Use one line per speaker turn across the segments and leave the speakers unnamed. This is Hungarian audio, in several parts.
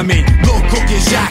a mí, que já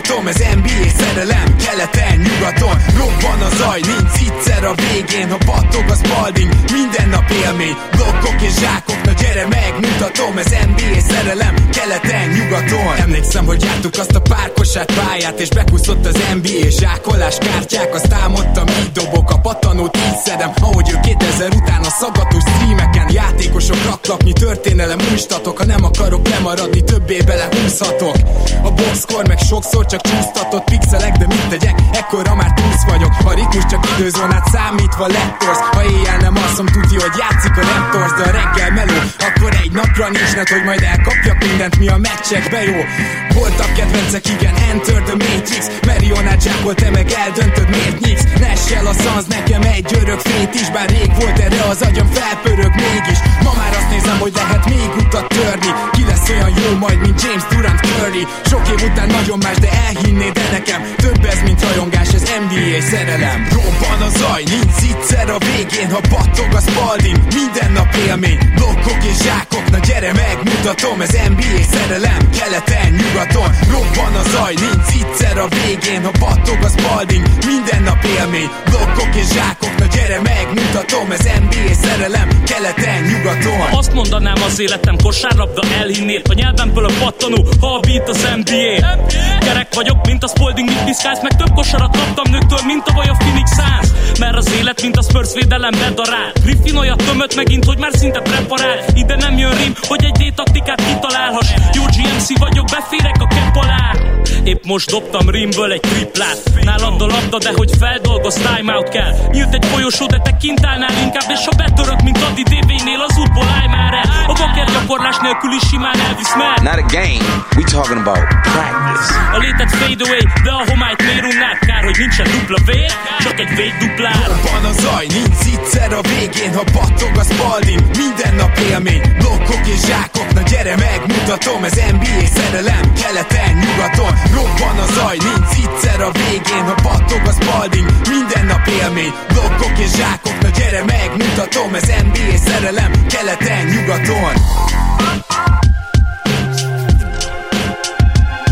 mutatom, ez NBA szerelem Keleten, nyugaton, robban a zaj Nincs egyszer a végén, ha battog a spalding Minden nap élmény, blokkok és zsákok Na gyere megmutatom, ez NBA szerelem Keleten, nyugaton. Emlékszem, hogy jártuk azt a párkosát pályát És bekuszott az NBA zsákolás kártyák. Azt álmodtam, így dobok a patanót Így szedem, ahogy ő 2000 után a szaggatós streameken. Játékosok raklapnyi történelem újstatok. Ha nem akarok lemaradni, többé belehúzhatok A boxkor meg sokszor csak csúsztatott pixelek De mit tegyek, vagyok A ritmus csak időzónát számítva lettorsz. Ha éjjel nem alszom, tudja, hogy játszik a Raptors De a reggel meló, akkor egy napra nincs net, hogy majd elkapjak mindent, mi a meccsekbe jó. Voltak kedvencek, igen, Enter the Matrix. Marionát zsákol, te meg eldöntöd, miért nyíksz Nessel a szansz, nekem egy örök fét is Bár rég volt erre az agyam felpörög mégis. Ma már azt nézem, hogy lehet még utat törni. Ki lesz olyan jó majd, mint James Durant Curry? Sok év után nagyon más, de elhinnéd de nekem? Több ez, mint rajongás, ez NBA szerelem Robban a zaj, nincs egyszer a végén Ha battog a spalding, minden nap élmény. Blokkok és zsákok, na gyere megmutatom Ez NBA szerelem, keleten, nyugaton. Robban a zaj, nincs egyszer a végén Ha battog a spalding, minden nap élmény. Blokkok és zsákok, na gyere megmutatom Ez NBA szerelem, keleten, nyugaton.
Azt mondanám az életem kosárlabda elhinnél A nyelvemből a pattanó, ha a beat az NBA Gyerek vagyok, mint a Spalding, mit piszkálsz Meg több kosarat kaptam nőktől, mint a vaj a Phoenix Suns. Mert az élet, mint a Spurs védelem bedarál Griffin olyat tömött megint, hogy már szinte preparál. Ide nem jön rim, hogy egy D-taktikát kitalálhass. Jó GMC vagyok, beférek a kepp alá. Épp most dobtam rimből egy triplát. Nálad a labda, de hogy feldolgoz, timeout kell. Nyílt egy folyosó, de te kint állnál inkább És ha betörök, mint Adi DB-nél, az útból állj már el. A baker gyakorlás nélkül is simán elvisz mer
Not a game, we talking about practice.
A létet fade away, de a homályt unnád? Kár, hogy nincsen dupla vér, csak egy véd duplár
Van a zaj, nincs egyszer a végén Ha battog a spalding, minden nap élmény Blokkok és zsákok, na gyere megmutatom Ez NBA szerelem, keleten, nyugaton. Robban a zaj, nincs egyszer a végén Ha battog a spalding, minden nap élmény Blokkok és zsákok, na gyere megmutatom Ez NBA szerelem, keleten, nyugaton.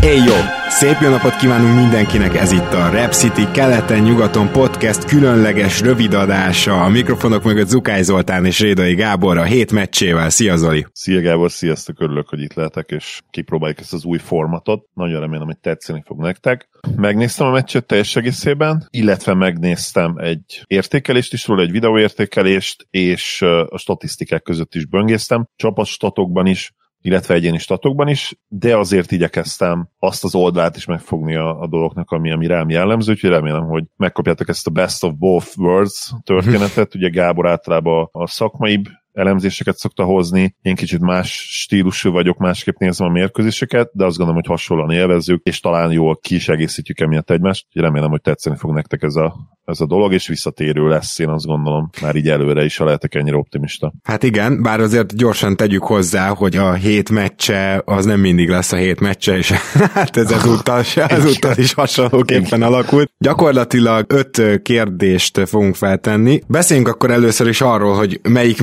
Éj jó! Szép jó napot kívánunk mindenkinek, ez itt a Rap City keleten-nyugaton podcast különleges rövid adása. A mikrofonok mögött Zukály Zoltán és Rédai Gábor a hét meccsével. Szia Zoli!
Szia Gábor, sziasztok, örülök, hogy itt lehetek, és kipróbáljuk ezt az új formatot. Nagyon remélem, hogy tetszeni fog nektek. Megnéztem a meccset teljes egészében, illetve megnéztem egy értékelést is róla, egy videóértékelést, és a statisztikák között is böngésztem, csapatstatokban is, illetve egyéni statokban is, de azért igyekeztem azt az oldalt is megfogni a, a dolgoknak, ami, ami rám jellemző, úgyhogy remélem, hogy megkapjátok ezt a best of both worlds történetet. Ugye Gábor általában a szakmai elemzéseket szokta hozni, én kicsit más stílusú vagyok, másképp nézem a mérkőzéseket, de azt gondolom, hogy hasonlóan élvezzük, és talán jól ki is egészítjük emiatt egymást, remélem, hogy tetszeni fog nektek ez a, ez a dolog, és visszatérő lesz, én azt gondolom, már így előre is, ha lehetek ennyire optimista.
Hát igen, bár azért gyorsan tegyük hozzá, hogy a hét meccse az nem mindig lesz a hét meccse, és hát ez ezúttal, ezúttal is hasonlóképpen alakult. Gyakorlatilag öt kérdést fogunk feltenni. Beszéljünk akkor először is arról, hogy melyik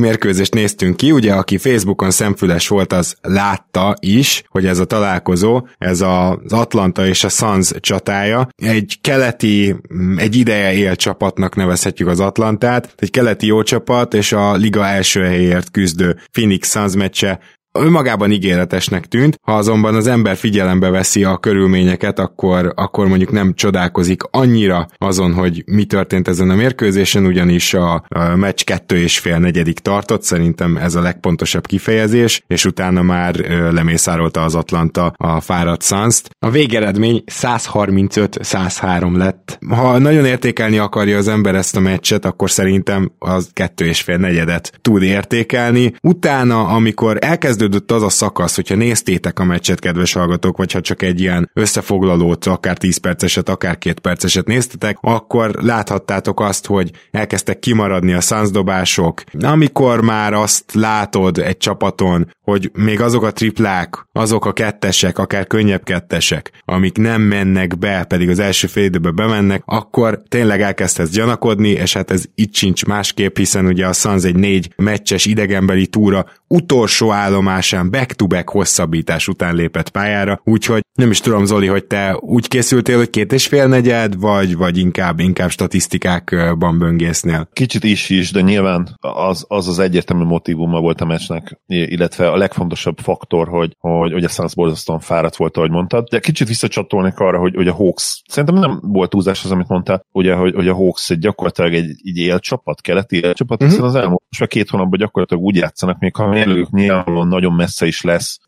mérkőzést néztünk ki. Ugye, aki Facebookon szemfüles volt, az látta is, hogy ez a találkozó, ez az Atlanta és a Suns csatája. Egy keleti, egy ideje él csapatnak nevezhetjük az Atlantát, egy keleti jó csapat, és a liga első helyért küzdő Phoenix Suns meccse önmagában ígéretesnek tűnt, ha azonban az ember figyelembe veszi a körülményeket, akkor, akkor mondjuk nem csodálkozik annyira azon, hogy mi történt ezen a mérkőzésen, ugyanis a, a meccs kettő és fél negyedik tartott, szerintem ez a legpontosabb kifejezés, és utána már lemészárolta az Atlanta a fáradt suns A végeredmény 135-103 lett. Ha nagyon értékelni akarja az ember ezt a meccset, akkor szerintem az kettő és fél negyedet tud értékelni. Utána, amikor elkezdődött kezdődött az a szakasz, hogyha néztétek a meccset, kedves hallgatók, vagy ha csak egy ilyen összefoglalót, akár 10 perceset, akár 2 perceset néztetek, akkor láthattátok azt, hogy elkezdtek kimaradni a szánzdobások. Amikor már azt látod egy csapaton, hogy még azok a triplák, azok a kettesek, akár könnyebb kettesek, amik nem mennek be, pedig az első fél időben bemennek, akkor tényleg elkezdesz gyanakodni, és hát ez itt sincs másképp, hiszen ugye a Suns egy négy meccses idegenbeli túra utolsó állomás egymásán back-to-back hosszabbítás után lépett pályára, úgyhogy nem is tudom, Zoli, hogy te úgy készültél, hogy két és fél negyed, vagy, vagy inkább, inkább statisztikákban böngésznél?
Kicsit is is, de nyilván az az, az egyértelmű motivuma volt a meccsnek, illetve a legfontosabb faktor, hogy, hogy, hogy a Suns borzasztóan fáradt volt, ahogy mondtad. De kicsit visszacsatolnék arra, hogy, hogy a Hawks, szerintem nem volt túlzás az, amit mondtál, ugye, hogy, hogy a Hawks egy gyakorlatilag egy, egy élcsapat, keleti élcsapat, uh-huh. hiszen az elmúlt most két hónapban gyakorlatilag úgy játszanak, még ha előjük nyilvánvalóan nagyon messze is lesz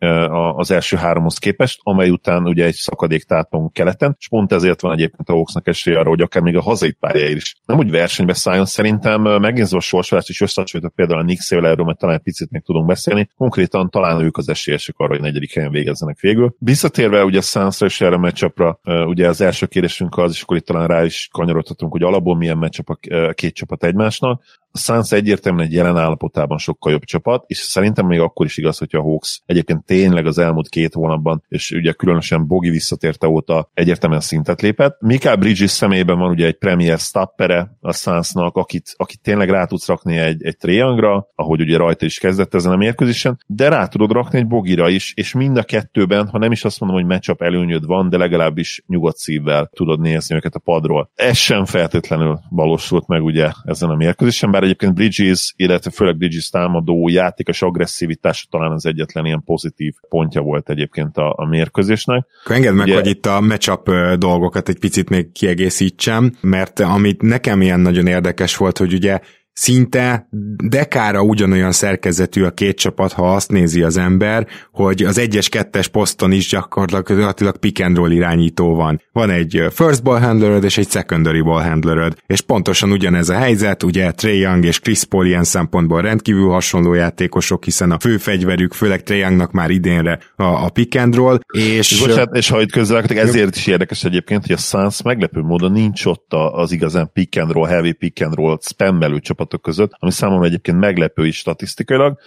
az első háromhoz képest, amely után ugye egy szakadék tátunk keleten, és pont ezért van egyébként a Hawksnak esélye arra, hogy akár még a hazai pályáért is. Nem úgy versenybe szálljon, szerintem megnézve a sorsolást is összehasonlított például a Knicks erről, mert talán egy picit még tudunk beszélni. Konkrétan talán ők az esélyesek arra, hogy negyedik helyen végezzenek végül. Visszatérve ugye a Sunsra és erre a meccsapra, ugye az első kérdésünk az, és akkor itt talán rá is kanyarodhatunk, hogy alapból milyen meccsap a két csapat egymásnak. A Suns egyértelműen egy jelen állapotában sokkal jobb csapat, és szerintem még akkor is igaz, hogy a Hawks egyébként tényleg az elmúlt két hónapban, és ugye különösen Bogi visszatérte óta egyértelműen szintet lépett. Mikael Bridges szemében van ugye egy premier stappere a Sunsnak, akit, akit tényleg rá tudsz rakni egy, egy triangra, ahogy ugye rajta is kezdett ezen a mérkőzésen, de rá tudod rakni egy Bogira is, és mind a kettőben, ha nem is azt mondom, hogy matchup előnyöd van, de legalábbis nyugodt szívvel tudod nézni őket a padról. Ez sem feltétlenül valósult meg ugye ezen a mérkőzésen, bár egyébként Bridges, illetve főleg Bridges támadó játékos agresszivitása talán az egyetlen ilyen pozitív pontja volt egyébként a, a mérkőzésnek.
Engedd meg, Ugye, hogy itt a matchup dolgokat egy picit még kiegészítsem, mert amit nekem ilyen nagyon érdekes volt, hogy ugye szinte dekára ugyanolyan szerkezetű a két csapat, ha azt nézi az ember, hogy az egyes kettes poszton is gyakorlatilag pick and roll irányító van. Van egy first ball handleröd és egy secondary ball handleröd, és pontosan ugyanez a helyzet, ugye Trey Young és Chris Paul ilyen szempontból rendkívül hasonló játékosok, hiszen a fő fegyverük, főleg Trey Youngnak már idénre a, a pick and roll, és...
Bocsánat, és ha itt közöltek, ezért is érdekes egyébként, hogy a Suns meglepő módon nincs ott az igazán pick and roll, heavy pick and roll spammelő csapat csapatok között, ami számomra egyébként meglepő is statisztikailag,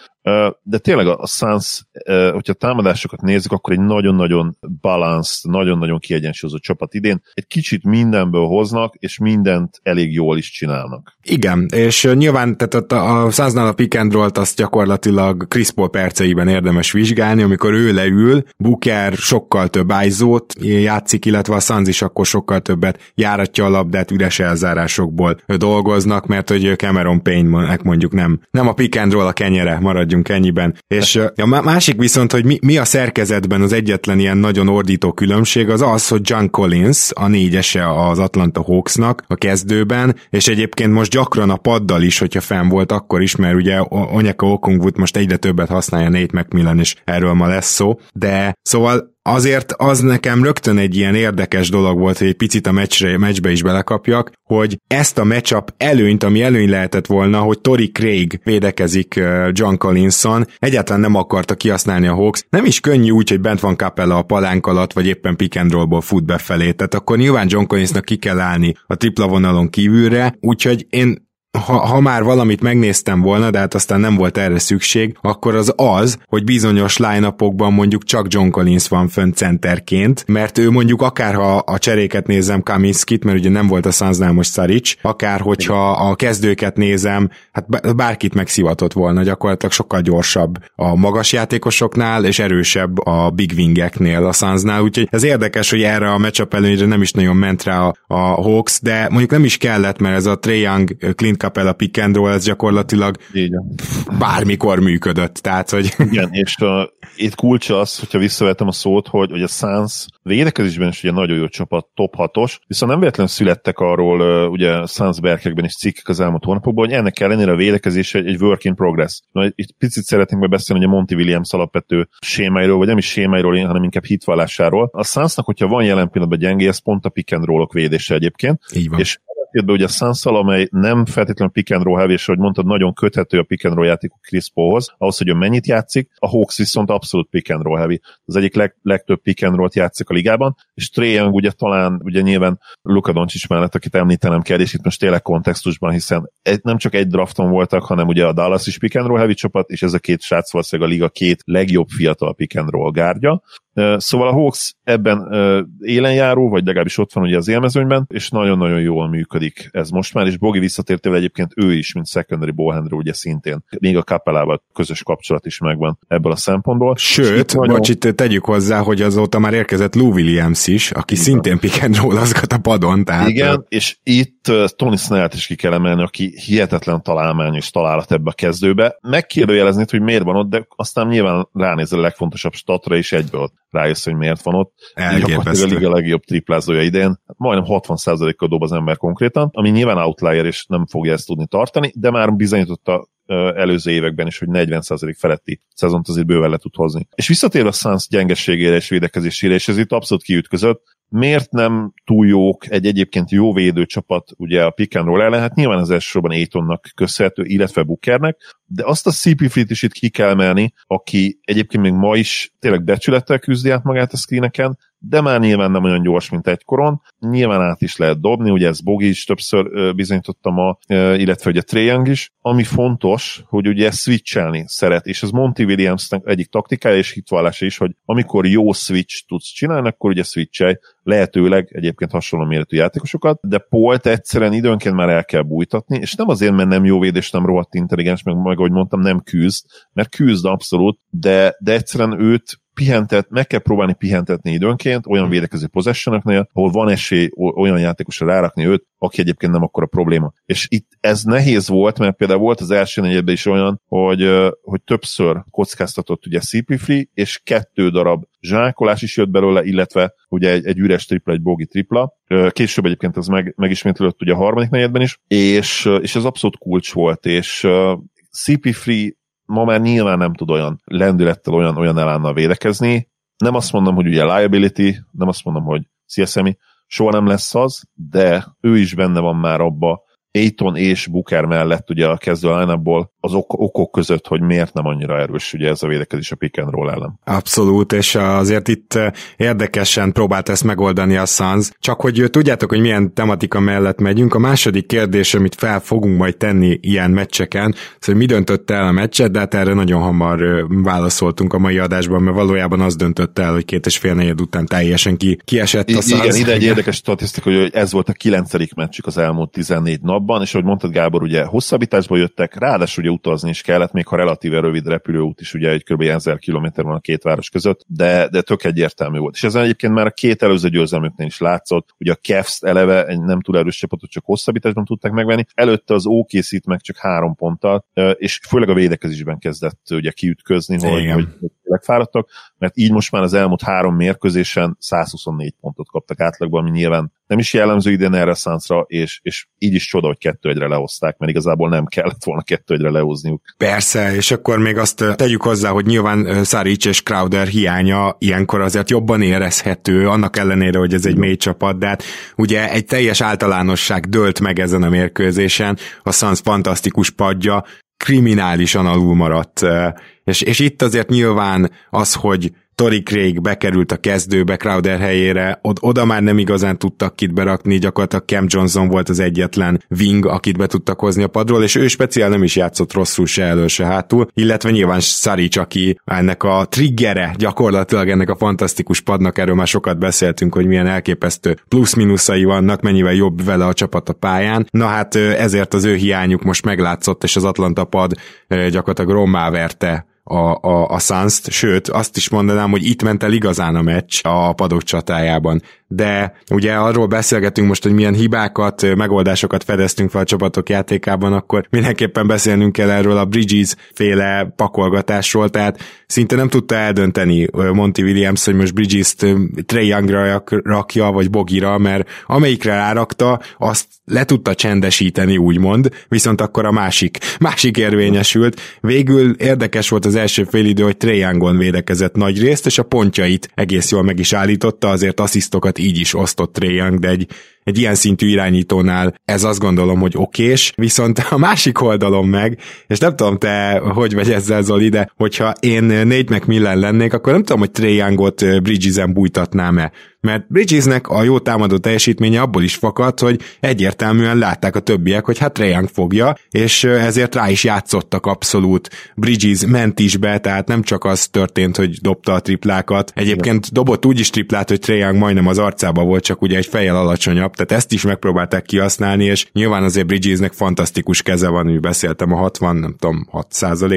de tényleg a Suns, hogyha támadásokat nézzük, akkor egy nagyon-nagyon balanced, nagyon-nagyon kiegyensúlyozott csapat idén. Egy kicsit mindenből hoznak, és mindent elég jól is csinálnak.
Igen, és nyilván tehát a, a Sunsnál a pick and roll-t azt gyakorlatilag Chris Paul perceiben érdemes vizsgálni, amikor ő leül, Booker sokkal több ájzót játszik, illetve a Suns is akkor sokkal többet járatja a labdát, üres elzárásokból dolgoznak, mert hogy Cameron Payne-nek mondjuk nem, nem a pick and roll a kenyere marad maradjunk ennyiben. És a másik viszont, hogy mi, mi a szerkezetben az egyetlen ilyen nagyon ordító különbség, az az, hogy John Collins, a négyese az Atlanta Hawksnak a kezdőben, és egyébként most gyakran a paddal is, hogyha fenn volt, akkor is, mert ugye Onyeka Okungwood most egyre többet használja Nate McMillan, és erről ma lesz szó, de szóval azért az nekem rögtön egy ilyen érdekes dolog volt, hogy egy picit a meccsre, meccsbe is belekapjak, hogy ezt a matchup előnyt, ami előny lehetett volna, hogy Tori Craig védekezik John Collinson, egyáltalán nem akarta kihasználni a Hawks. Nem is könnyű úgy, hogy bent van Capella a palánk alatt, vagy éppen pick and rollból fut befelé. Tehát akkor nyilván John Collinsnak ki kell állni a tripla vonalon kívülre, úgyhogy én ha, ha már valamit megnéztem volna, de hát aztán nem volt erre szükség, akkor az az, hogy bizonyos line mondjuk csak John Collins van fönn centerként, mert ő mondjuk akár ha a cseréket nézem Kaminskit, mert ugye nem volt a Sunsnál most Szarics, akár hogyha a kezdőket nézem, hát bárkit megszivatott volna, gyakorlatilag sokkal gyorsabb a magas játékosoknál, és erősebb a big wingeknél a Sunsnál, úgyhogy ez érdekes, hogy erre a matchup előnyre nem is nagyon ment rá a, a Hawks, de mondjuk nem is kellett, mert ez a Trae Young Clint Capella pick and roll, ez gyakorlatilag Igen. bármikor működött. Tehát, hogy...
Igen, és uh, itt kulcsa az, hogyha visszavettem a szót, hogy, hogy a Suns védekezésben is ugye nagyon jó csapat, top 6-os, viszont nem véletlenül születtek arról uh, ugye Suns berkekben is cikkek az elmúlt hónapokban, hogy ennek ellenére a védekezés egy, egy work in progress. Na, itt picit szeretnénk beszélni, hogy a Monty Williams alapvető sémáiról, vagy nem is sémáiról, hanem inkább hitvallásáról. A Sunsnak, hogyha van jelen pillanatban gyengé, ez pont a pick and roll védése egyébként.
Így van.
És ellentétben ugye Sanszal, amely nem feltétlenül pick and roll heavy, és hogy mondtad, nagyon köthető a pick and roll játékok Chris Paulhoz, ahhoz, hogy ő mennyit játszik, a Hawks viszont abszolút pick and roll heavy. Az egyik leg, legtöbb pick and roll-t játszik a ligában, és Trae Young ugye talán, ugye nyilván Luka Doncic mellett, akit említenem kell, és itt most tényleg kontextusban, hiszen egy, nem csak egy drafton voltak, hanem ugye a Dallas is pick and roll heavy csapat, és ez a két srác valószínűleg a liga két legjobb fiatal pick and roll gárgya. Szóval a Hawks ebben élenjáró, vagy legalábbis ott van ugye az élmezőnyben, és nagyon-nagyon jól működik ez most már, és Bogi visszatértével egyébként ő is, mint secondary ballhandler, ugye szintén, még a kapelával közös kapcsolat is megvan ebből a szempontból.
Sőt, nagyon... bocs, itt tegyük hozzá, hogy azóta már érkezett Lou Williams is, aki Igen. szintén pick and roll a padon. Tehát...
Igen, és itt Tony Snellt is ki kell emelni, aki hihetetlen találmány és találat ebbe a kezdőbe. Megkérdőjelezni, hogy miért van ott, de aztán nyilván ránézel a legfontosabb statra, és egyből rájössz, hogy miért van ott. Elképesztő. A liga legjobb triplázója idén, majdnem 60%-kal dob az ember konkrétan, ami nyilván outlier, és nem fogja ezt tudni tartani, de már bizonyította előző években is, hogy 40% feletti szezont azért bőven le tud hozni. És visszatér a Suns gyengességére és védekezésére, és ez itt abszolút kiütközött, miért nem túl jók egy egyébként jó védőcsapat ugye a pick and roll ellen, hát nyilván az elsősorban Aitonnak köszönhető, illetve Bookernek, de azt a CP-fit is itt ki kell menni, aki egyébként még ma is tényleg becsülettel küzdi át magát a screeneken, de már nyilván nem olyan gyors, mint egykoron. Nyilván át is lehet dobni, ugye ez Bogi is többször bizonyította ma, illetve ugye Trae is. Ami fontos, hogy ugye switchelni szeret, és ez Monty williams egyik taktikája és hitvallása is, hogy amikor jó switch tudsz csinálni, akkor ugye switchelj, lehetőleg egyébként hasonló méretű játékosokat, de Polt egyszerűen időnként már el kell bújtatni, és nem azért, mert nem jó védés, nem rohadt intelligens, meg, meg ahogy mondtam, nem küzd, mert küzd abszolút, de, de egyszerűen őt pihentet, meg kell próbálni pihentetni időnként olyan védekező possessionoknél, ahol van esély olyan játékosra rárakni őt, aki egyébként nem akkor a probléma. És itt ez nehéz volt, mert például volt az első negyedben is olyan, hogy, hogy többször kockáztatott ugye CP Free, és kettő darab zsákolás is jött belőle, illetve ugye egy, egy üres tripla, egy bogi tripla. Később egyébként ez meg, megismétlődött ugye a harmadik negyedben is, és, és ez abszolút kulcs volt, és CP Free ma már nyilván nem tud olyan lendülettel, olyan, olyan elánnal védekezni. Nem azt mondom, hogy ugye liability, nem azt mondom, hogy CSMI, soha nem lesz az, de ő is benne van már abba, Aiton és Booker mellett ugye a kezdő line az ok- okok között, hogy miért nem annyira erős ugye ez a védekezés a pick and roll ellen.
Abszolút, és azért itt érdekesen próbált ezt megoldani a Suns, csak hogy tudjátok, hogy milyen tematika mellett megyünk. A második kérdés, amit fel fogunk majd tenni ilyen meccseken, az, hogy mi döntött el a meccset, de hát erre nagyon hamar válaszoltunk a mai adásban, mert valójában az döntött el, hogy két és fél negyed után teljesen ki, kiesett a Suns.
Igen, ide egy érdekes statisztika, hogy ez volt a kilencedik meccsük az elmúlt 14 napban, és ahogy mondtad Gábor, ugye hosszabbításba jöttek, ráadásul ugye utazni is kellett, még ha relatíve rövid repülőút is, ugye egy kb. 1000 km van a két város között, de, de tök egyértelmű volt. És ezen egyébként már a két előző győzelmüknél is látszott, ugye a Cavs eleve egy nem túl erős csapatot csak hosszabbításban tudták megvenni, előtte az OKC-t meg csak három ponttal, és főleg a védekezésben kezdett ugye kiütközni, hogy, hogy fáradtak, mert így most már az elmúlt három mérkőzésen 124 pontot kaptak átlagban, ami nyilván nem is jellemző idén erre a Sunsra, és, és így is csoda, hogy kettő egyre lehozták, mert igazából nem kellett volna kettő egyre lehozniuk.
Persze, és akkor még azt tegyük hozzá, hogy nyilván Saric és Crowder hiánya ilyenkor azért jobban érezhető, annak ellenére, hogy ez egy mély csapat, de hát ugye egy teljes általánosság dölt meg ezen a mérkőzésen, a Suns fantasztikus padja, kriminálisan alul maradt. És, és itt azért nyilván az, hogy Tori Craig bekerült a kezdőbe Crowder helyére, od- oda már nem igazán tudtak kit berakni, gyakorlatilag Cam Johnson volt az egyetlen wing, akit be tudtak hozni a padról, és ő speciál nem is játszott rosszul se elő, se hátul, illetve nyilván Saric, aki ennek a triggere gyakorlatilag ennek a fantasztikus padnak, erről már sokat beszéltünk, hogy milyen elképesztő plusz-minuszai vannak, mennyivel jobb vele a csapat a pályán. Na hát ezért az ő hiányuk most meglátszott, és az Atlanta pad gyakorlatilag rommá verte a, a, a suns sőt, azt is mondanám, hogy itt ment el igazán a meccs a padok csatájában. De ugye arról beszélgetünk most, hogy milyen hibákat, megoldásokat fedeztünk fel a csapatok játékában, akkor mindenképpen beszélnünk kell erről a Bridges féle pakolgatásról, tehát szinte nem tudta eldönteni Monty Williams, hogy most Bridges-t Trey Youngra rakja, vagy Bogira, mert amelyikre rárakta, azt le tudta csendesíteni, úgymond, viszont akkor a másik, másik érvényesült. Végül érdekes volt az első félidő, hogy Trey Youngon védekezett nagy részt, és a pontjait egész jól meg is állította, azért asszisztokat így is osztott Young, de egy egy ilyen szintű irányítónál ez azt gondolom, hogy okés, viszont a másik oldalon meg, és nem tudom te, hogy vagy ezzel Zoli, de hogyha én négy Macmillan lennék, akkor nem tudom, hogy Trae Youngot Bridges-en bújtatnám-e mert Bridgesnek a jó támadó teljesítménye abból is fakad, hogy egyértelműen látták a többiek, hogy hát Young fogja, és ezért rá is játszottak abszolút. Bridges ment is be, tehát nem csak az történt, hogy dobta a triplákat. Egyébként dobott úgy is triplát, hogy Young majdnem az arcába volt, csak ugye egy fejjel alacsonyabb, tehát ezt is megpróbálták kihasználni, és nyilván azért Bridgesnek fantasztikus keze van, hogy beszéltem a 60, nem tudom, 6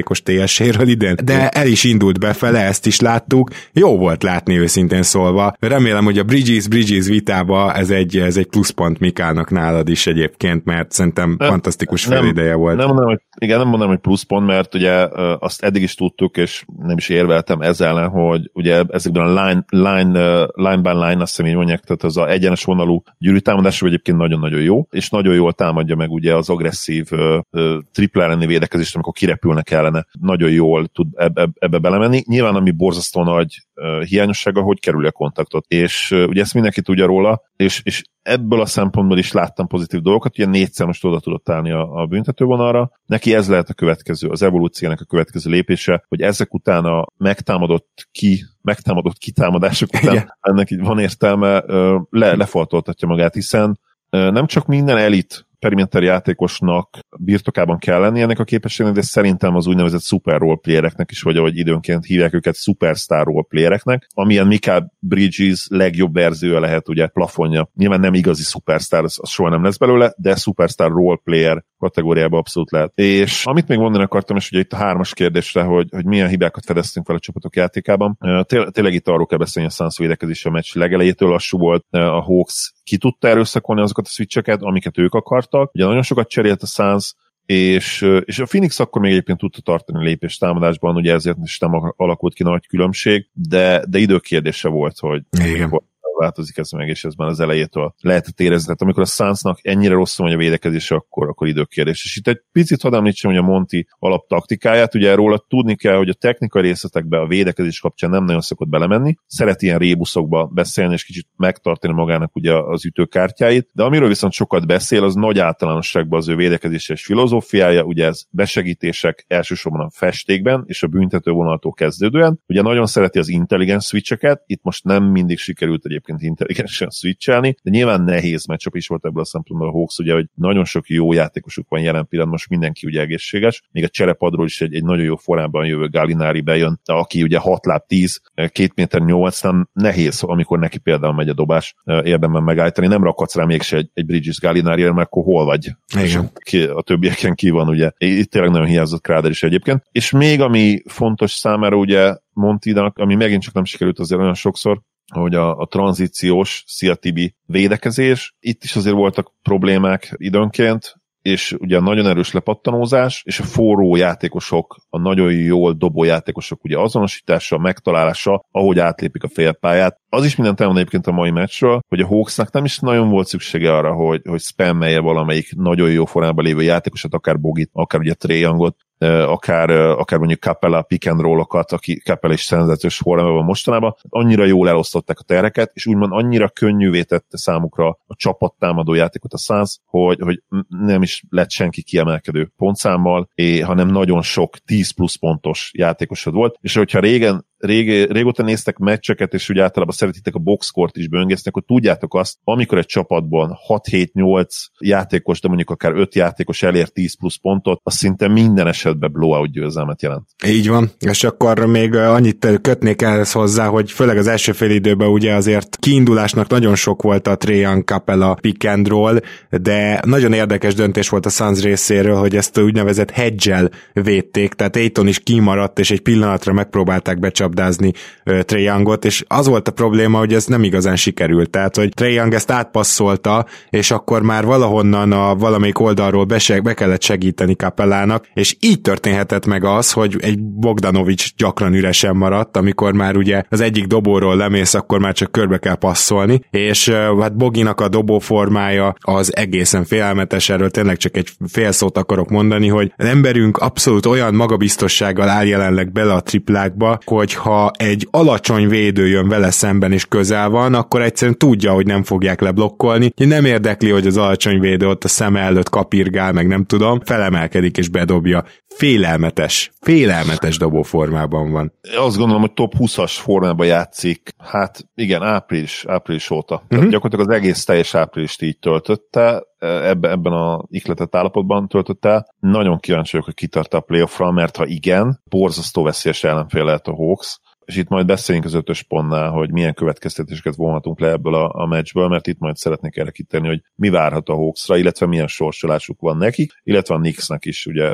os TS-éről idén, de el is indult befele, ezt is láttuk. Jó volt látni őszintén szólva. Remélem, hogy a Bridges-Bridges vitába ez egy, ez egy pluszpont Mikának nálad is egyébként, mert szerintem nem, fantasztikus fél ideje volt.
Nem mondom, hogy, igen, nem mondom, hogy pluszpont, mert ugye azt eddig is tudtuk, és nem is érveltem ezzel hogy ugye ezekben a line, line, line by line, azt hiszem így mondják, tehát az a egyenes vonalú gyűrűtámadás egyébként nagyon-nagyon jó, és nagyon jól támadja meg ugye az agresszív triple elleni védekezést, amikor kirepülnek ellene. Nagyon jól tud ebbe, ebbe belemenni. Nyilván, ami borzasztó nagy hiányossága, hogy kerül a kontaktot. És ugye ezt mindenki tudja róla, és, és ebből a szempontból is láttam pozitív dolgokat, ugye négyszer most oda tudott állni a, a büntetővonalra. Neki ez lehet a következő, az evolúciónak a következő lépése, hogy ezek után a megtámadott ki, megtámadott kitámadások után Igen. ennek így van értelme, le, lefaltoltatja magát, hiszen nem csak minden elit perimeter játékosnak birtokában kell lenni ennek a képességnek, de szerintem az úgynevezett super roleplayereknek is, vagy ahogy időnként hívják őket, superstar roleplayereknek, amilyen Mika Bridges legjobb verziója lehet ugye plafonja. Nyilván nem igazi superstar, az, az soha nem lesz belőle, de superstar roleplayer kategóriában abszolút lehet. És amit még mondani akartam, és ugye itt a hármas kérdésre, hogy, hogy milyen hibákat fedeztünk fel a csapatok játékában. Té- tényleg itt arról kell beszélni, a Suns védekezés a meccs legelejétől lassú volt, a Hawks ki tudta erőszakolni azokat a switcheket, amiket ők akartak. Ugye nagyon sokat cserélt a Suns, és, és a Phoenix akkor még egyébként tudta tartani lépést támadásban, ugye ezért is nem alakult ki nagy különbség, de, de időkérdése volt, hogy
Igen
változik ez meg, és ez már az elejétől lehetett érezni. Tehát amikor a Sunsnak ennyire rosszul megy a védekezése, akkor, akkor időkérdés. És itt egy picit hadd említsem, hogy a Monti alaptaktikáját, ugye róla tudni kell, hogy a technikai részletekbe a védekezés kapcsán nem nagyon szokott belemenni, szeret ilyen rébuszokba beszélni, és kicsit megtartani magának ugye az ütőkártyáit, de amiről viszont sokat beszél, az nagy általánosságban az ő védekezéses filozófiája, ugye ez besegítések elsősorban a festékben és a büntető vonaltól kezdődően. Ugye nagyon szereti az intelligens switcheket, itt most nem mindig sikerült egy egyébként intelligensen switchelni, de nyilván nehéz meccsap is volt ebből a szempontból a Hawks, ugye, hogy nagyon sok jó játékosuk van jelen pillanatban, most mindenki ugye egészséges, még a cserepadról is egy, egy nagyon jó formában jövő Galinári bejön, aki ugye 6 láb 10, 2 méter 8, nem nehéz, amikor neki például megy a dobás, érdemben megállítani, nem rakhatsz rá mégse egy, egy Bridges Galinári, mert akkor hol vagy?
Igen.
Ki, a többieken ki van, ugye. Itt tényleg nagyon hiányzott Kráder is egyébként. És még ami fontos számára, ugye Montinak, ami megint csak nem sikerült azért olyan sokszor, hogy a, a tranzíciós Szia védekezés, itt is azért voltak problémák időnként, és ugye a nagyon erős lepattanózás, és a forró játékosok, a nagyon jól dobó játékosok ugye azonosítása, megtalálása, ahogy átlépik a félpályát. Az is mindent elmond egyébként a mai meccsről, hogy a Hawksnak nem is nagyon volt szüksége arra, hogy, hogy spammelje valamelyik nagyon jó formában lévő játékosat, akár Bogit, akár ugye Trae Youngot, akár, akár mondjuk Capella pick and roll-okat, aki Capella is szenzációs formában mostanában, annyira jól elosztották a tereket, és úgymond annyira könnyűvé tette számukra a csapat támadó játékot a száz, hogy, hogy nem is lett senki kiemelkedő pontszámmal, hanem nagyon sok 10 plusz pontos játékosod volt, és hogyha régen rég, régóta néztek meccseket, és úgy általában szeretitek a boxkort is böngészni, akkor tudjátok azt, amikor egy csapatban 6-7-8 játékos, de mondjuk akár 5 játékos elér 10 plusz pontot, az szinte minden esetben blowout győzelmet jelent.
Így van, és akkor még annyit kötnék ehhez hozzá, hogy főleg az első fél időben ugye azért kiindulásnak nagyon sok volt a Trajan Capella pick and roll, de nagyon érdekes döntés volt a Suns részéről, hogy ezt úgynevezett hedge védték, tehát Aiton is kimaradt, és egy pillanatra megpróbálták becsapni labdázni Trae és az volt a probléma, hogy ez nem igazán sikerült. Tehát, hogy Trae Young ezt átpasszolta, és akkor már valahonnan a valamelyik oldalról be, be kellett segíteni Kapellának, és így történhetett meg az, hogy egy Bogdanovics gyakran üresen maradt, amikor már ugye az egyik dobóról lemész, akkor már csak körbe kell passzolni, és hát Boginak a dobóformája az egészen félelmetes, erről tényleg csak egy fél szót akarok mondani, hogy az emberünk abszolút olyan magabiztossággal áll jelenleg bele a triplákba, hogy hogyha egy alacsony védő jön vele szemben és közel van, akkor egyszerűen tudja, hogy nem fogják leblokkolni. Nem érdekli, hogy az alacsony védő ott a szeme előtt kapirgál, meg nem tudom, felemelkedik és bedobja. Félelmetes, félelmetes dobóformában van.
Azt gondolom, hogy top 20-as formában játszik, hát igen, április, április óta. Uh-huh. Tehát mhm. gyakorlatilag az egész teljes áprilist így töltötte, ebben, ebben a ikletett állapotban töltött el. Nagyon kíváncsi vagyok, hogy kitart a playoffra, mert ha igen, borzasztó veszélyes ellenfél lehet a Hawks, és itt majd beszéljünk az ötös pontnál, hogy milyen következtetéseket vonhatunk le ebből a, a meccsből, mert itt majd szeretnék erre kitenni, hogy mi várhat a Hawksra, illetve milyen sorsolásuk van nekik, illetve a Knicksnek is, ugye,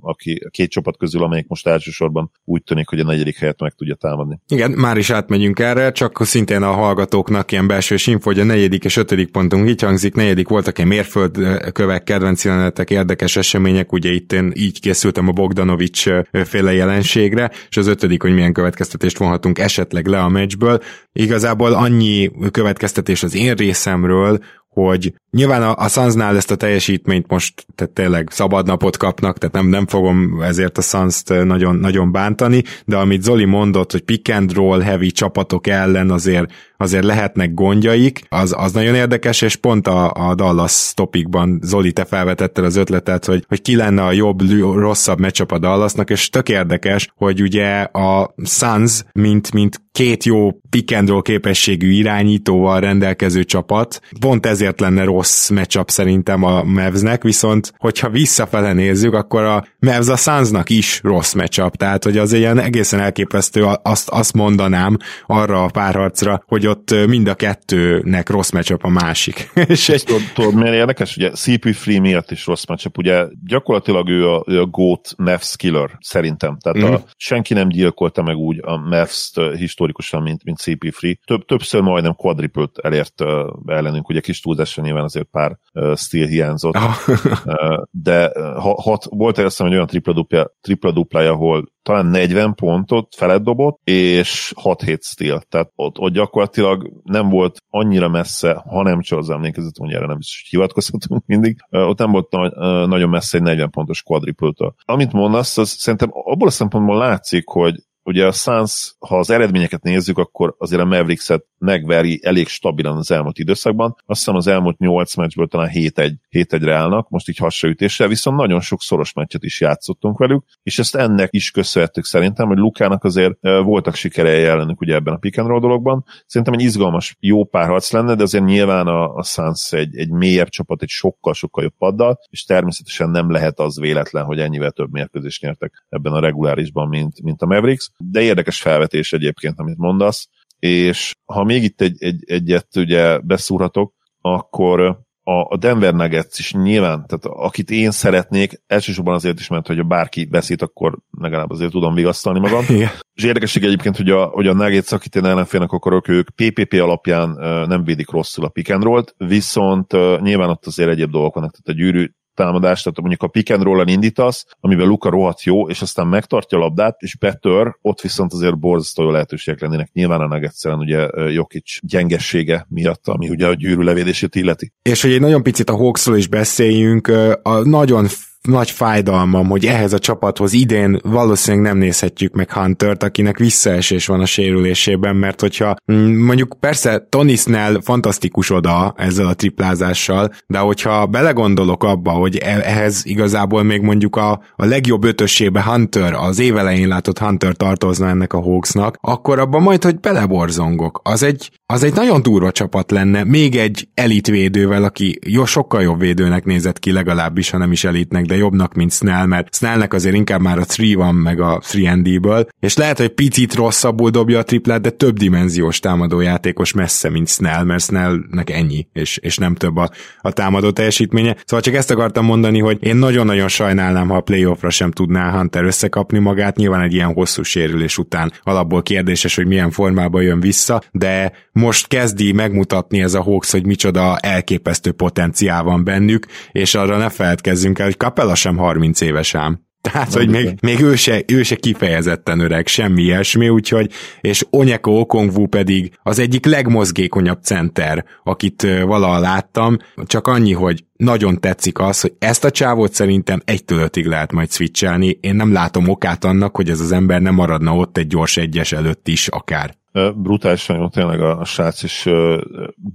aki a két csapat közül, amelyik most elsősorban úgy tűnik, hogy a negyedik helyet meg tudja támadni.
Igen, már is átmegyünk erre, csak szintén a hallgatóknak ilyen belső info, hogy a negyedik és ötödik pontunk így hangzik, negyedik voltak egy mérföldkövek, kedvenc jelenetek, érdekes események, ugye itt én így készültem a Bogdanovics féle jelenségre, és az ötödik, hogy milyen következtetés következtetést vonhatunk esetleg le a meccsből. Igazából annyi következtetés az én részemről, hogy nyilván a, a Sunsnál ezt a teljesítményt most tehát tényleg szabad kapnak, tehát nem, nem fogom ezért a suns nagyon, nagyon bántani, de amit Zoli mondott, hogy pick and roll heavy csapatok ellen azért azért lehetnek gondjaik, az, az nagyon érdekes, és pont a, a Dallas topikban Zoli, te felvetetted az ötletet, hogy, hogy ki lenne a jobb, rosszabb meccsap a Dallasnak, és tök érdekes, hogy ugye a Suns, mint, mint két jó pick and roll képességű irányítóval rendelkező csapat, pont ezért lenne rossz matchup szerintem a Mavsnek, viszont hogyha visszafele nézzük, akkor a Mavs a Sunsnak is rossz matchup, tehát hogy az ilyen egészen elképesztő, azt, azt mondanám arra a párharcra, hogy hogy ott mind a kettőnek rossz matchup a másik.
és egy... tudod, tudod, miért érdekes? Ugye CP3 miatt is rossz matchup, ugye gyakorlatilag ő a, ő a GOAT Mavs killer, szerintem. Tehát mm. a, mhm. senki nem gyilkolta meg úgy a mavs historikusan, mint, mint CP3. Több, többször majdnem quadriplet elért uh, ellenünk, ugye kis túlzásra nyilván azért pár uh, steal hiányzott. Uh, de ha, hat, volt azt hogy olyan tripla-dupla, tripla-duplája, ahol talán 40 pontot felett dobott, és 6-7 steal. Tehát ott, ott gyakorlatilag nem volt annyira messze, ha nem csak az emlékezet, hogy erre nem hogy hivatkozhatunk mindig, ott nem volt nagyon messze egy 40 pontos quadruple Amit mondasz, az szerintem abból a szempontból látszik, hogy ugye a Suns, ha az eredményeket nézzük, akkor azért a Mavericks-et megveri elég stabilan az elmúlt időszakban. Azt hiszem az elmúlt 8 meccsből talán 7-1-re állnak, most így hasraütéssel, viszont nagyon sok szoros meccset is játszottunk velük, és ezt ennek is köszönhetők szerintem, hogy Lukának azért voltak sikerei ellenük ugye ebben a pick and roll dologban. Szerintem egy izgalmas, jó párharc lenne, de azért nyilván a, a Suns egy, egy mélyebb csapat, egy sokkal-sokkal jobb paddal, és természetesen nem lehet az véletlen, hogy ennyivel több mérkőzést nyertek ebben a regulárisban, mint, mint a Mavericks de érdekes felvetés egyébként, amit mondasz, és ha még itt egy, egy, egyet ugye beszúrhatok, akkor a Denver Nuggets is nyilván, tehát akit én szeretnék, elsősorban azért is, mert hogyha bárki beszélt, akkor legalább azért tudom vigasztalni magam. Igen. És érdekesség egyébként, hogy a, hogy a Nuggets, akit én ellenfélnek akarok, ők PPP alapján nem védik rosszul a pick and roll-t, viszont nyilván ott azért egyéb dolgok vannak, tehát a gyűrű támadást, tehát mondjuk a pick and roll indítasz, amiben Luka rohadt jó, és aztán megtartja a labdát, és betör, ott viszont azért borzasztó jó lehetőségek lennének. Nyilván a egyszerűen ugye Jokic gyengessége miatt, ami ugye a gyűrű levédését illeti.
És hogy egy nagyon picit a Hawksról is beszéljünk, a nagyon nagy fájdalmam, hogy ehhez a csapathoz idén valószínűleg nem nézhetjük meg Huntert, akinek visszaesés van a sérülésében, mert hogyha mm, mondjuk persze Tony Snell fantasztikus oda ezzel a triplázással, de hogyha belegondolok abba, hogy e- ehhez igazából még mondjuk a, a legjobb ötössébe Hunter, az évelején látott Hunter tartozna ennek a Hawksnak, akkor abban majd, hogy beleborzongok. Az egy, az egy nagyon durva csapat lenne, még egy elitvédővel, aki jó, sokkal jobb védőnek nézett ki legalábbis, ha nem is elitnek, de jobbnak, mint Snell, mert Snellnek azért inkább már a 3 van meg a 3 és lehet, hogy picit rosszabbul dobja a triplát, de több dimenziós támadójátékos messze, mint Snell, mert Snellnek ennyi, és, és nem több a, a támadó teljesítménye. Szóval csak ezt akartam mondani, hogy én nagyon-nagyon sajnálnám, ha a playoffra sem tudná Hunter összekapni magát, nyilván egy ilyen hosszú sérülés után alapból kérdéses, hogy milyen formában jön vissza, de most kezdi megmutatni ez a Hawks, hogy micsoda elképesztő potenciál van bennük, és arra ne feledkezzünk el, hogy Capella sem 30 éves ám. Tehát, hogy még, még ő, se, ő se kifejezetten öreg, semmi ilyesmi, úgyhogy, és Onyeko Okongwu pedig az egyik legmozgékonyabb center, akit valaha láttam, csak annyi, hogy nagyon tetszik az, hogy ezt a csávót szerintem egytől ötig lehet majd switchelni. Én nem látom okát annak, hogy ez az ember nem maradna ott egy gyors egyes előtt is akár.
Brutálisan jó tényleg a, a srác, és uh,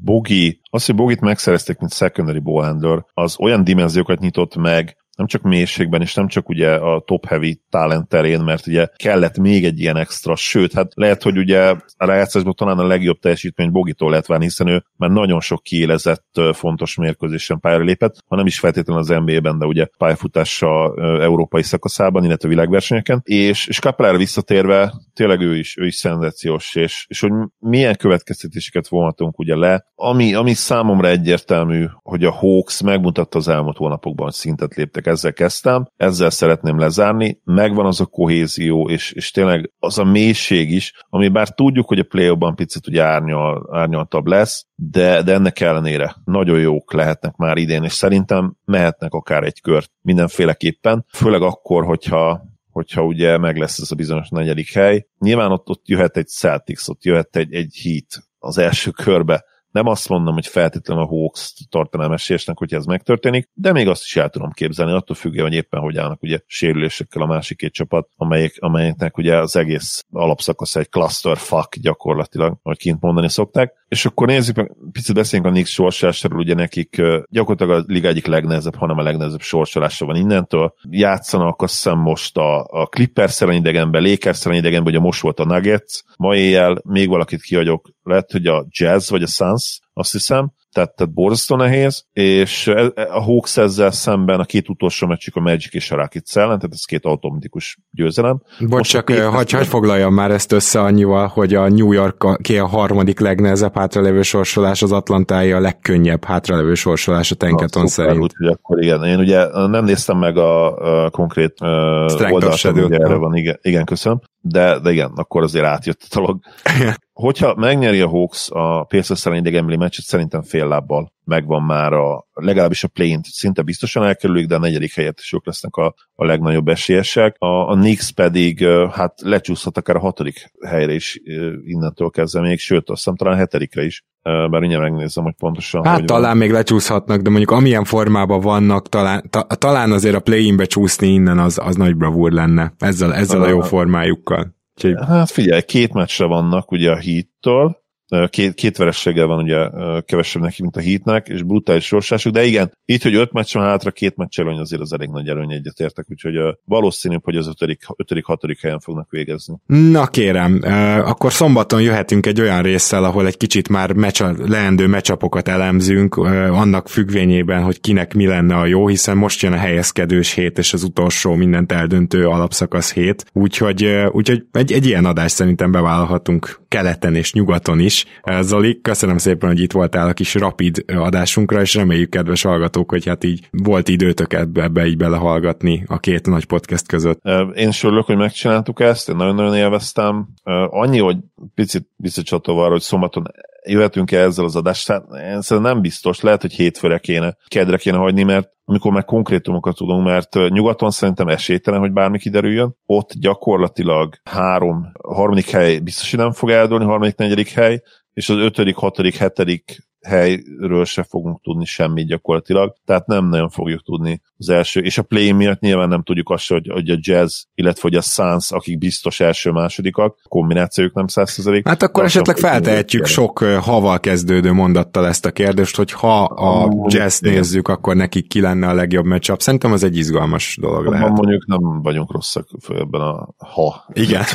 Bogi, az, hogy Bogit megszerezték, mint secondary ball handler, az olyan dimenziókat nyitott meg, nem csak mélységben, és nem csak ugye a top heavy talent terén, mert ugye kellett még egy ilyen extra, sőt, hát lehet, hogy ugye a rájátszásban talán a legjobb teljesítmény Bogitól lehet várni, hiszen ő már nagyon sok kiélezett fontos mérkőzésen pályára lépett, ha nem is feltétlenül az NBA-ben, de ugye pályafutása európai szakaszában, illetve világversenyeken, és, és Kapelára visszatérve tényleg ő is, ő is szenzációs, és, és hogy milyen következtetéseket vonhatunk ugye le, ami, ami számomra egyértelmű, hogy a Hawks megmutatta az elmúlt hónapokban, hogy szintet léptek ezzel kezdtem, ezzel szeretném lezárni, megvan az a kohézió, és, és tényleg az a mélység is, ami bár tudjuk, hogy a play ban picit ugye árnyal, árnyaltabb lesz, de, de ennek ellenére nagyon jók lehetnek már idén, és szerintem mehetnek akár egy kört mindenféleképpen, főleg akkor, hogyha hogyha ugye meg lesz ez a bizonyos negyedik hely. Nyilván ott, ott jöhet egy Celtics, ott jöhet egy, egy Heat az első körbe, nem azt mondom, hogy feltétlenül a Hawks tartanám esélyesnek, hogyha ez megtörténik, de még azt is el tudom képzelni, attól függően, hogy éppen hogy állnak ugye sérülésekkel a másik két csapat, amelyek, amelyeknek ugye az egész alapszakasz egy cluster fuck gyakorlatilag, ahogy kint mondani szokták. És akkor nézzük picit beszéljünk a Knicks sorsásáról, ugye nekik gyakorlatilag a liga egyik legnehezebb, hanem a legnehezebb sorsolása van innentől. Játszanak azt hiszem most a, a Clippers ellen idegenben, Lakers ellen idegenben, ugye most volt a Nuggets, ma éjjel még valakit kihagyok, lehet, hogy a Jazz vagy a Suns, azt hiszem, tehát, tehát borzasztó nehéz, és e, e, a Hawks ezzel szemben a két utolsó meccsük a Magic és a Rockets ellen, tehát ez két automatikus győzelem.
Bocs, csak hagy, hagy foglaljam már ezt össze annyival, hogy a New York ki a harmadik legnehezebb hátralevő sorsolás, az Atlantái a legkönnyebb hátralevő sorsolás a Tenketon szerint.
Úgyhogy akkor igen, én ugye nem néztem meg a, a konkrét uh, oldalt, erre van, igen, igen, köszönöm, de, de igen, akkor azért átjött a dolog. hogyha megnyeri a Hawks a Pacers ellen idegenbeli meccset, szerintem fél lábbal megvan már a, legalábbis a play szinte biztosan elkerülik, de a negyedik helyet is ők lesznek a, a legnagyobb esélyesek. A, a Knicks pedig hát lecsúszhat akár a hatodik helyre is innentől kezdve még, sőt, azt hiszem talán a hetedikre is, bár ugye megnézem, hogy pontosan
Hát
hogy
talán van. még lecsúszhatnak, de mondjuk amilyen formában vannak, talán, ta, talán azért a play-inbe csúszni innen az, az nagy bravúr lenne, ezzel, ezzel a jó formájukkal.
Úgyhogy... Hát figyelj, két meccsre vannak ugye a híttől, két, két verességgel van ugye kevesebb neki, mint a hitnek, és brutális sorsásuk, de igen, így, hogy öt meccs van hátra, két meccs előny azért az elég nagy előny egyetértek, úgyhogy valószínűbb, hogy az ötödik, ötödik, hatodik helyen fognak végezni.
Na kérem, akkor szombaton jöhetünk egy olyan résszel, ahol egy kicsit már mecsa, leendő mecsapokat elemzünk, annak függvényében, hogy kinek mi lenne a jó, hiszen most jön a helyezkedős hét, és az utolsó mindent eldöntő alapszakasz hét, úgyhogy, úgyhogy egy, egy ilyen adást szerintem bevállalhatunk keleten és nyugaton is, Zoli, köszönöm szépen, hogy itt voltál a kis rapid adásunkra, és reméljük, kedves hallgatók, hogy hát így volt időtök ebbe, ebbe így belehallgatni a két nagy podcast között.
Én is örülök, hogy megcsináltuk ezt, én nagyon-nagyon élveztem. Annyi, hogy picit visszacsatolva arra, hogy szombaton jöhetünk-e ezzel az adással, én szerintem nem biztos, lehet, hogy hétfőre kéne, kedre kéne hagyni, mert amikor meg konkrétumokat tudunk, mert nyugaton szerintem esélytelen, hogy bármi kiderüljön. Ott gyakorlatilag három, harmadik hely biztos, hogy nem fog eldőlni, harmadik, negyedik hely, és az ötödik, hatodik, hetedik helyről se fogunk tudni semmit gyakorlatilag, tehát nem nagyon fogjuk tudni az első, és a play miatt nyilván nem tudjuk azt, hogy, hogy a jazz, illetve hogy a Suns, akik biztos első-másodikak, kombinációjuk nem százszerzelék.
Hát akkor esetleg feltehetjük sok haval kezdődő mondattal ezt a kérdést, hogy ha a jazz nézzük, akkor nekik ki lenne a legjobb matchup. Szerintem az egy izgalmas dolog lehet.
Mondjuk nem vagyunk rosszak ebben a ha.
Igen.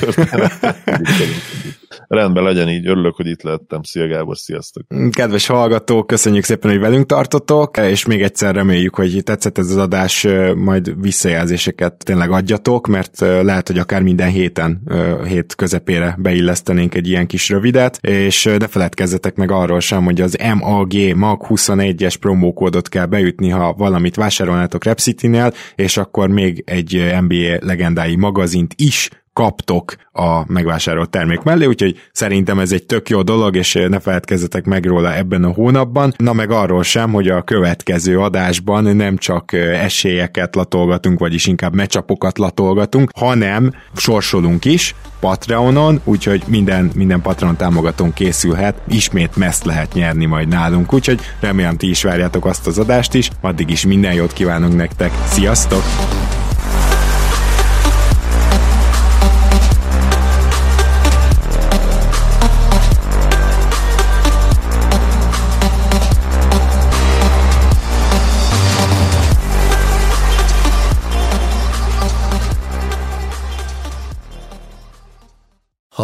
Rendben legyen így, örülök, hogy itt lettem. Szia Gábor, sziasztok!
Kedves hallgatók, köszönjük szépen, hogy velünk tartotok, és még egyszer reméljük, hogy tetszett ez az adás, majd visszajelzéseket tényleg adjatok, mert lehet, hogy akár minden héten, hét közepére beillesztenénk egy ilyen kis rövidet, és ne feledkezzetek meg arról sem, hogy az MAG MAG 21-es promókódot kell beütni, ha valamit vásárolnátok Repcity-nél, és akkor még egy NBA legendái magazint is kaptok a megvásárolt termék mellé, úgyhogy szerintem ez egy tök jó dolog, és ne feledkezzetek meg róla ebben a hónapban. Na meg arról sem, hogy a következő adásban nem csak esélyeket latolgatunk, vagyis inkább mecsapokat latolgatunk, hanem sorsolunk is Patreonon, úgyhogy minden, minden Patreon támogatón készülhet, ismét meszt lehet nyerni majd nálunk, úgyhogy remélem ti is várjátok azt az adást is, addig is minden jót kívánunk nektek, sziasztok!